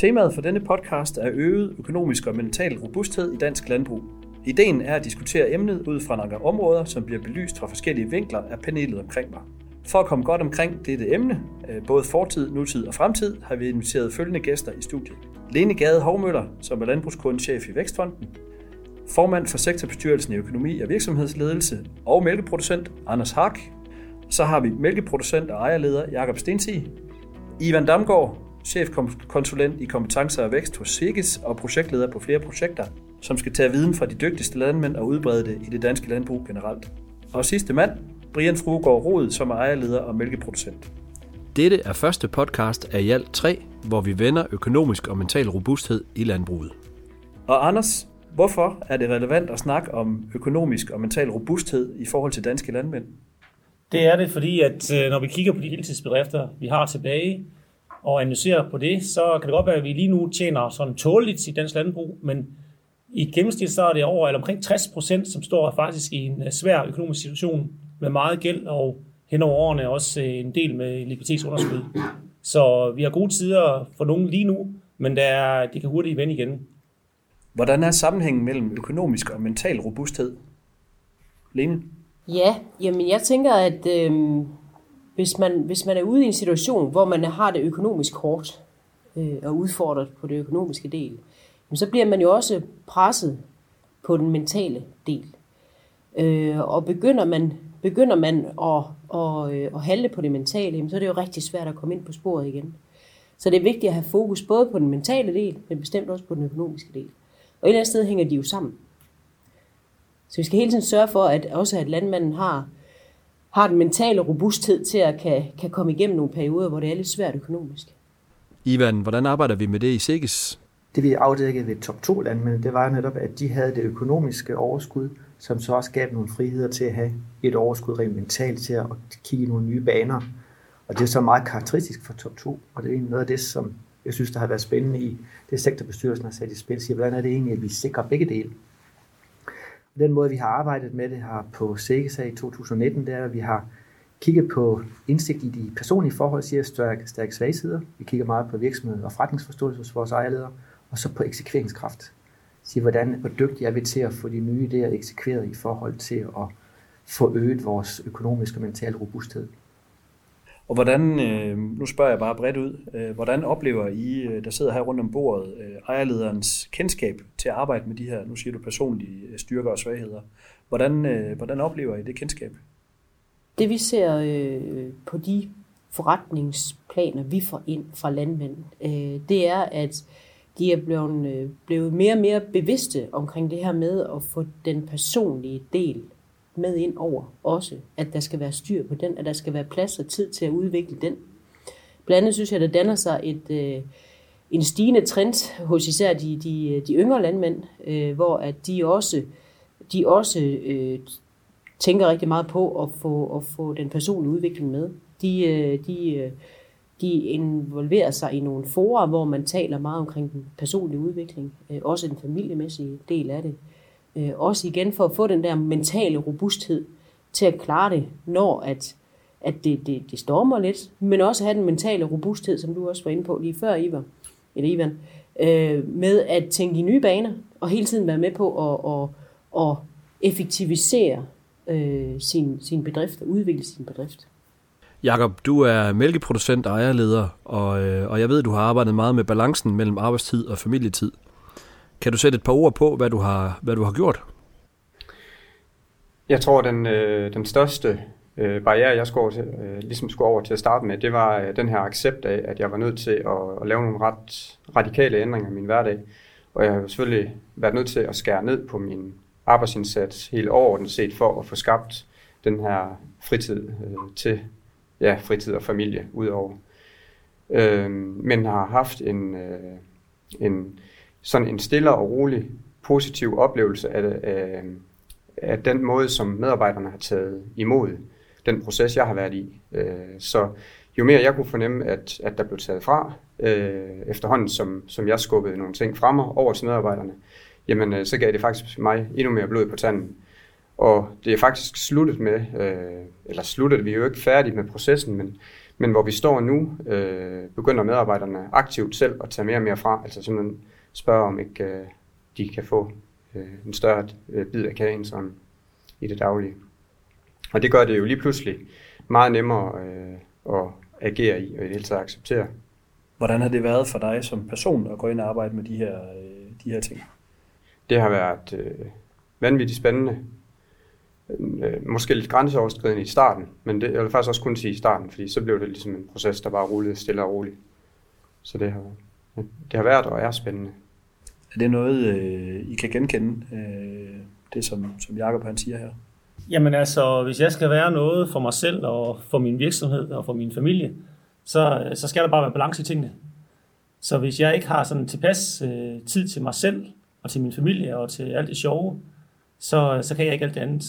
Temaet for denne podcast er øget økonomisk og mental robusthed i dansk landbrug. Ideen er at diskutere emnet ud fra nogle områder, som bliver belyst fra forskellige vinkler af panelet omkring mig. For at komme godt omkring dette emne, øh, både fortid, nutid og fremtid, har vi inviteret følgende gæster i studiet. Lene Gade Hovmøller, som er landbrugskundechef i Vækstfonden, formand for sektorbestyrelsen i økonomi og virksomhedsledelse og mælkeproducent Anders Hak. Så har vi mælkeproducent og ejerleder Jakob Stensig, Ivan Damgaard, chefkonsulent i kompetencer og vækst hos Sigis og projektleder på flere projekter, som skal tage viden fra de dygtigste landmænd og udbrede det i det danske landbrug generelt. Og sidste mand, Brian Fruegaard Rod, som er ejerleder og mælkeproducent. Dette er første podcast af i alt tre, hvor vi vender økonomisk og mental robusthed i landbruget. Og Anders, hvorfor er det relevant at snakke om økonomisk og mental robusthed i forhold til danske landmænd? Det er det, fordi at øh, når vi kigger på de heltidsbedrifter, vi har tilbage, og analyserer på det, så kan det godt være, at vi lige nu tjener sådan tåligt i dansk landbrug, men i gennemsnit så er det over eller omkring 60 procent, som står faktisk i en øh, svær økonomisk situation med meget gæld og hen over årene også øh, en del med likviditetsunderskud. Så vi har gode tider for nogen lige nu, men det, er, det kan hurtigt vende igen. Hvordan er sammenhængen mellem økonomisk og mental robusthed? Lene? Ja, jamen jeg tænker, at øh, hvis, man, hvis man er ude i en situation, hvor man har det økonomisk hårdt øh, og udfordret på det økonomiske del, jamen, så bliver man jo også presset på den mentale del. Øh, og begynder man, begynder man at, at, at, at handle på det mentale, jamen, så er det jo rigtig svært at komme ind på sporet igen. Så det er vigtigt at have fokus både på den mentale del, men bestemt også på den økonomiske del. Og et eller andet sted hænger de jo sammen. Så vi skal hele tiden sørge for, at også at landmanden har, har den mentale robusthed til at kan, kan komme igennem nogle perioder, hvor det er lidt svært økonomisk. Ivan, hvordan arbejder vi med det i SIGGES? Det vi afdækkede ved top 2 landmænd, det var netop, at de havde det økonomiske overskud, som så også gav nogle friheder til at have et overskud rent mentalt til at kigge i nogle nye baner. Og det er så meget karakteristisk for top 2, og det er noget af det, som jeg synes, der har været spændende i det sektorbestyrelsen har sat i spil, siger, hvordan er det egentlig, at vi sikrer begge dele? Den måde, vi har arbejdet med det her på SEGESA i 2019, det er, at vi har kigget på indsigt i de personlige forhold, siger stærke, stærke svagheder. Vi kigger meget på virksomhed og forretningsforståelse hos vores ejerledere, og så på eksekveringskraft. Sige, hvordan, hvor dygtige er vi til at få de nye idéer eksekveret i forhold til at få øget vores økonomiske og mentale robusthed. Og hvordan, øh, nu spørger jeg bare bredt ud, øh, hvordan oplever I, øh, der sidder her rundt om bordet, øh, ejerlederens kendskab til at arbejde med de her, nu siger du personlige øh, styrker og svagheder. Hvordan, hvordan oplever I det kendskab? Det vi ser øh, på de forretningsplaner, vi får ind fra landmænd, øh, det er, at de er blevet, øh, blevet mere og mere bevidste omkring det her med at få den personlige del med ind over også, at der skal være styr på den, at der skal være plads og tid til at udvikle den. Blandt andet synes jeg, der danner sig et, øh, en stigende trend hos især de, de, de yngre landmænd, øh, hvor at de også, de også øh, tænker rigtig meget på at få, at få den personlige udvikling med. De, øh, de, øh, de involverer sig i nogle forer, hvor man taler meget omkring den personlige udvikling, øh, også den familiemæssige del af det. Øh, også igen for at få den der mentale robusthed til at klare det, når at, at det, det, det stormer lidt, men også have den mentale robusthed, som du også var inde på lige før, Ivar, eller Ivan, øh, med at tænke i nye baner, og hele tiden være med på at, at, at effektivisere øh, sin, sin bedrift og udvikle sin bedrift. Jakob, du er mælkeproducent og ejerleder, og, øh, og jeg ved, du har arbejdet meget med balancen mellem arbejdstid og familietid. Kan du sætte et par ord på, hvad du har, hvad du har gjort? Jeg tror, den, øh, den største øh, barriere, jeg skulle, til, øh, ligesom skulle over til at starte med, det var øh, den her accept af, at jeg var nødt til at, at lave nogle ret radikale ændringer i min hverdag. Og jeg har selvfølgelig været nødt til at skære ned på min arbejdsindsats helt overordnet set for at få skabt den her fritid øh, til ja, fritid og familie udover. Øh, men har haft en, øh, en sådan en stille og rolig positiv oplevelse af, af, af den måde, som medarbejderne har taget imod den proces, jeg har været i. Øh, så jo mere jeg kunne fornemme, at, at der blev taget fra, øh, efterhånden som, som jeg skubbede nogle ting fra mig over til medarbejderne, jamen øh, så gav det faktisk mig endnu mere blod på tanden. Og det er faktisk sluttet med, øh, eller sluttet, vi er jo ikke færdige med processen, men, Men hvor vi står nu, øh, begynder medarbejderne aktivt selv at tage mere og mere fra, altså simpelthen spørge om ikke øh, de kan få øh, en større øh, bid af kagen sådan, i det daglige. Og det gør det jo lige pludselig meget nemmere øh, at agere i og i det hele taget acceptere. Hvordan har det været for dig som person at gå ind og arbejde med de her, øh, de her ting? Det har været øh, vanvittigt spændende. Øh, måske lidt grænseoverskridende i starten, men det, jeg vil faktisk også kun sige i starten, fordi så blev det ligesom en proces, der bare rullede stille og roligt. Så det har, det har været og er spændende. Er det noget, øh, I kan genkende, øh, det som, som Jacob han siger her? Jamen altså, hvis jeg skal være noget for mig selv og for min virksomhed og for min familie, så, så skal der bare være balance i tingene. Så hvis jeg ikke har sådan tilpas øh, tid til mig selv og til min familie og til alt det sjove, så, så kan jeg ikke alt det andet.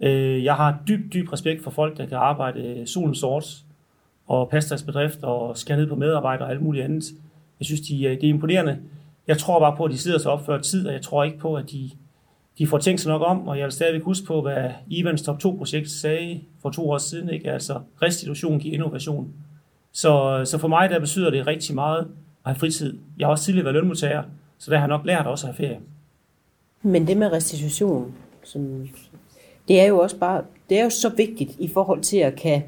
Øh, jeg har dyb, dyb respekt for folk, der kan arbejde solen sort og passe deres bedrift og skære ned på medarbejdere og alt muligt andet. Jeg synes, de, det er imponerende. Jeg tror bare på, at de sidder sig op før tid, og jeg tror ikke på, at de, de får tænkt sig nok om, og jeg vil stadigvæk huske på, hvad Ivans Top 2-projekt sagde for to år siden, ikke? altså restitution giver innovation. Så, så for mig der betyder det rigtig meget at have fritid. Jeg har også tidligere været lønmodtager, så der har jeg nok lært også at have ferie. Men det med restitution, som, det er jo også bare, det er jo så vigtigt i forhold til at kan,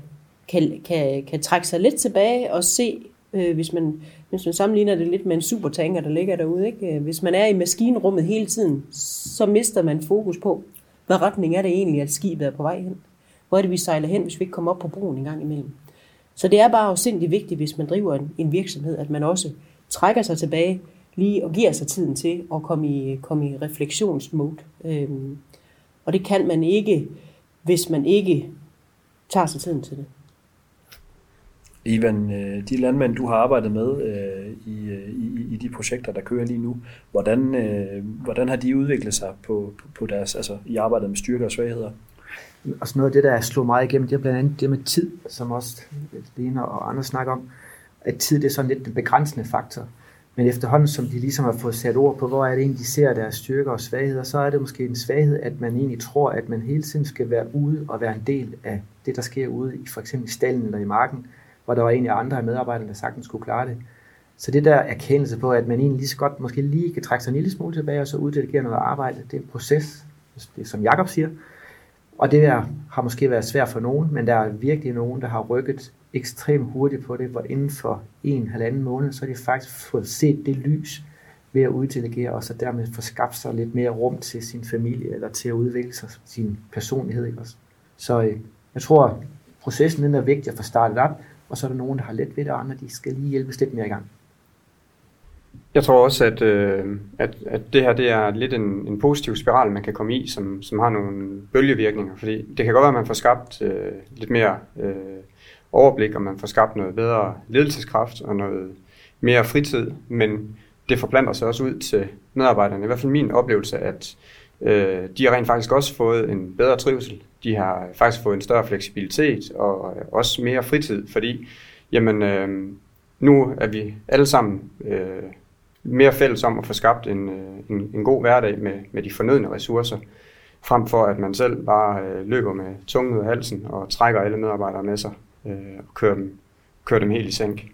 kan, kan, kan trække sig lidt tilbage og se, øh, hvis, man, hvis man sammenligner det lidt med en supertanker, der ligger derude. Ikke? Øh, hvis man er i maskinrummet hele tiden, så mister man fokus på, hvad retning er det egentlig, at skibet er på vej hen. Hvor er det, vi sejler hen, hvis vi ikke kommer op på broen en gang imellem. Så det er bare afsindig vigtigt, hvis man driver en, en virksomhed, at man også trækker sig tilbage lige og giver sig tiden til at komme i, komme i refleksionsmode. Øhm, og det kan man ikke, hvis man ikke tager sig tiden til det. Ivan, øh, de landmænd, du har arbejdet med øh, i, øh, i, i de projekter, der kører lige nu, hvordan, øh, hvordan har de udviklet sig på, på deres, altså i arbejdet med styrker og svagheder? Og sådan noget af det, der slog meget igennem, det er blandt andet det med tid, som også Lena og andre snakker om, at tid det er sådan lidt den begrænsende faktor. Men efterhånden, som de ligesom har fået sat ord på, hvor er det egentlig, de ser deres styrker og svagheder, så er det måske en svaghed, at man egentlig tror, at man hele tiden skal være ude og være en del af det, der sker ude i for eksempel stallen eller i marken, hvor der var egentlig andre af medarbejderne, der sagtens skulle klare det. Så det der erkendelse på, at man egentlig lige så godt måske lige kan trække sig en lille smule tilbage og så uddelegere noget arbejde, det er en proces, det er, som Jakob siger. Og det der har måske været svært for nogen, men der er virkelig nogen, der har rykket ekstremt hurtigt på det, hvor inden for en, halvanden måned, så har de faktisk fået set det lys ved at uddelegere, og så dermed få skabt sig lidt mere rum til sin familie, eller til at udvikle sig sin personlighed. Ikke også? Så øh, jeg tror, processen den er vigtig at få startet op, og så er der nogen, der har let ved det, og andre de skal lige hjælpes lidt mere i gang. Jeg tror også, at, øh, at, at det her det er lidt en, en positiv spiral, man kan komme i, som, som har nogle bølgevirkninger. Fordi det kan godt være, at man får skabt øh, lidt mere øh, overblik, og man får skabt noget bedre ledelseskraft og noget mere fritid, men det forplanter sig også ud til medarbejderne. I hvert fald min oplevelse, at øh, de har rent faktisk også fået en bedre trivsel. De har faktisk fået en større fleksibilitet og øh, også mere fritid, fordi jamen, øh, nu er vi alle sammen øh, mere fælles om at få skabt en, øh, en, en god hverdag med, med de fornødne ressourcer, frem for at man selv bare øh, løber med tungen ud af halsen og trækker alle medarbejdere med sig øh, og kører dem, kører dem helt i sænk.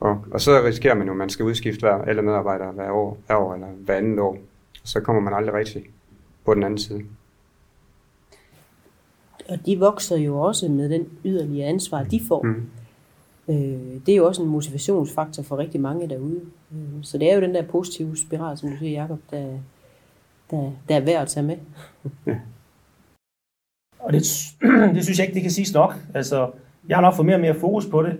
Og, og så risikerer man jo, at man skal udskifte hver, alle medarbejdere hver år, hver år eller hver andet år. Så kommer man aldrig rigtig på den anden side. Og de vokser jo også med den yderligere ansvar, de får. Mm. Øh, det er jo også en motivationsfaktor for rigtig mange derude. Øh, så det er jo den der positive spiral, som du siger, Jacob, der, der, der er værd at tage med. Ja. Og det, det synes jeg ikke, det kan siges nok. Altså, jeg har nok fået mere og mere fokus på det.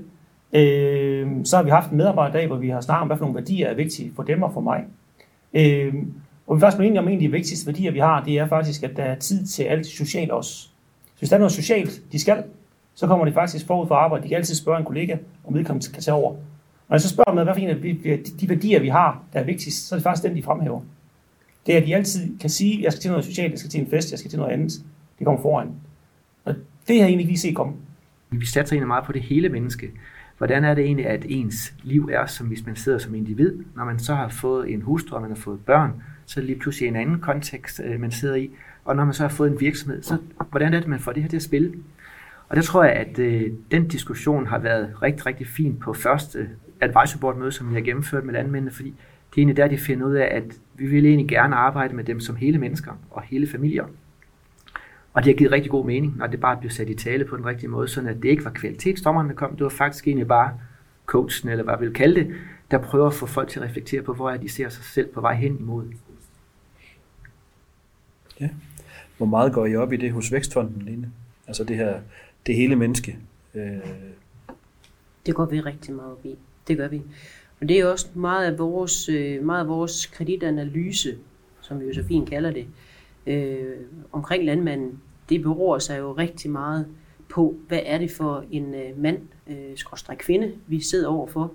Øh, så har vi haft en medarbejderdag, hvor vi har snakket om, hvad for nogle værdier er vigtige for dem og for mig. Øh, og vi er faktisk blevet enige om, en af de vigtigste værdier, vi har, det er faktisk, at der er tid til alt socialt også. Så hvis der er noget socialt, de skal, så kommer de faktisk forud for arbejde. De kan altid spørge en kollega, om vedkommende kan tage over. Når jeg så spørger med, hvad for en af de værdier, vi har, der er vigtigst, så er det faktisk den, de fremhæver. Det er, at de altid kan sige, at jeg skal til noget socialt, jeg skal til en fest, jeg skal til noget andet. Det kommer foran. Og det har jeg egentlig ikke lige set komme. Vi satser egentlig meget på det hele menneske. Hvordan er det egentlig, at ens liv er, som hvis man sidder som individ? Når man så har fået en hustru, og man har fået børn, så lige pludselig en anden kontekst, øh, man sidder i. Og når man så har fået en virksomhed, så hvordan er det, man får det her til at spille? Og der tror jeg, at øh, den diskussion har været rigtig, rigtig fin på første advisory board møde, som vi har gennemført med landmændene, fordi det er egentlig der, de finder ud af, at vi vil egentlig gerne arbejde med dem som hele mennesker og hele familier. Og det har givet rigtig god mening, når det bare blev sat i tale på den rigtige måde, sådan at det ikke var kvalitetsdommerne, der kom, det var faktisk egentlig bare coachen, eller hvad vi vil kalde det, der prøver at få folk til at reflektere på, hvor er de ser sig selv på vej hen imod. Ja. Hvor meget går I op i det hos Vækstfonden, Line? Altså det her, det hele menneske. Øh... Det går vi rigtig meget op i. Det gør vi. Og det er også meget af vores, øh, meget af vores kreditanalyse, som vi jo så fint kalder det, øh, omkring landmanden. Det beror sig jo rigtig meget på, hvad er det for en øh, mand, øh, skråstrej kvinde, vi sidder overfor.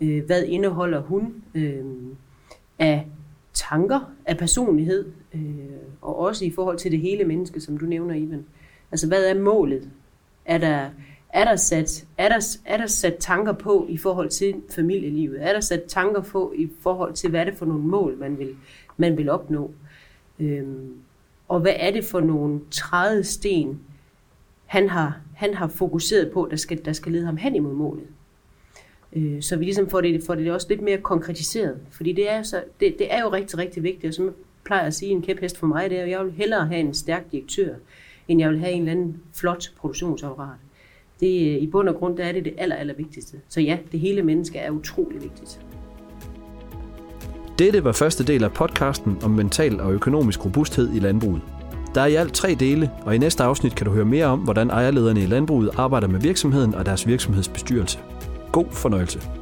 Øh, hvad indeholder hun øh, af tanker, af personlighed, øh, og også i forhold til det hele menneske, som du nævner, Ivan. Altså, hvad er målet? Er der, er der, sat, er der, er der sat tanker på i forhold til familielivet? Er der sat tanker på i forhold til, hvad er det for nogle mål, man vil, man vil opnå? Øhm, og hvad er det for nogle trædesten, han har, han har fokuseret på, der skal, der skal lede ham hen imod målet? Øh, så vi ligesom får det, får det også lidt mere konkretiseret. Fordi det er, så, det, det er jo rigtig, rigtig vigtigt. Og som plejer at sige, en kæphest for mig, det er, at jeg vil hellere have en stærk direktør, end jeg vil have en eller anden flot produktionsapparat. Det, øh, I bund og grund der er det det aller, aller vigtigste. Så ja, det hele menneske er utrolig vigtigt. Dette var første del af podcasten om mental og økonomisk robusthed i landbruget. Der er i alt tre dele, og i næste afsnit kan du høre mere om, hvordan ejerlederne i landbruget arbejder med virksomheden og deres virksomhedsbestyrelse. God fornøjelse.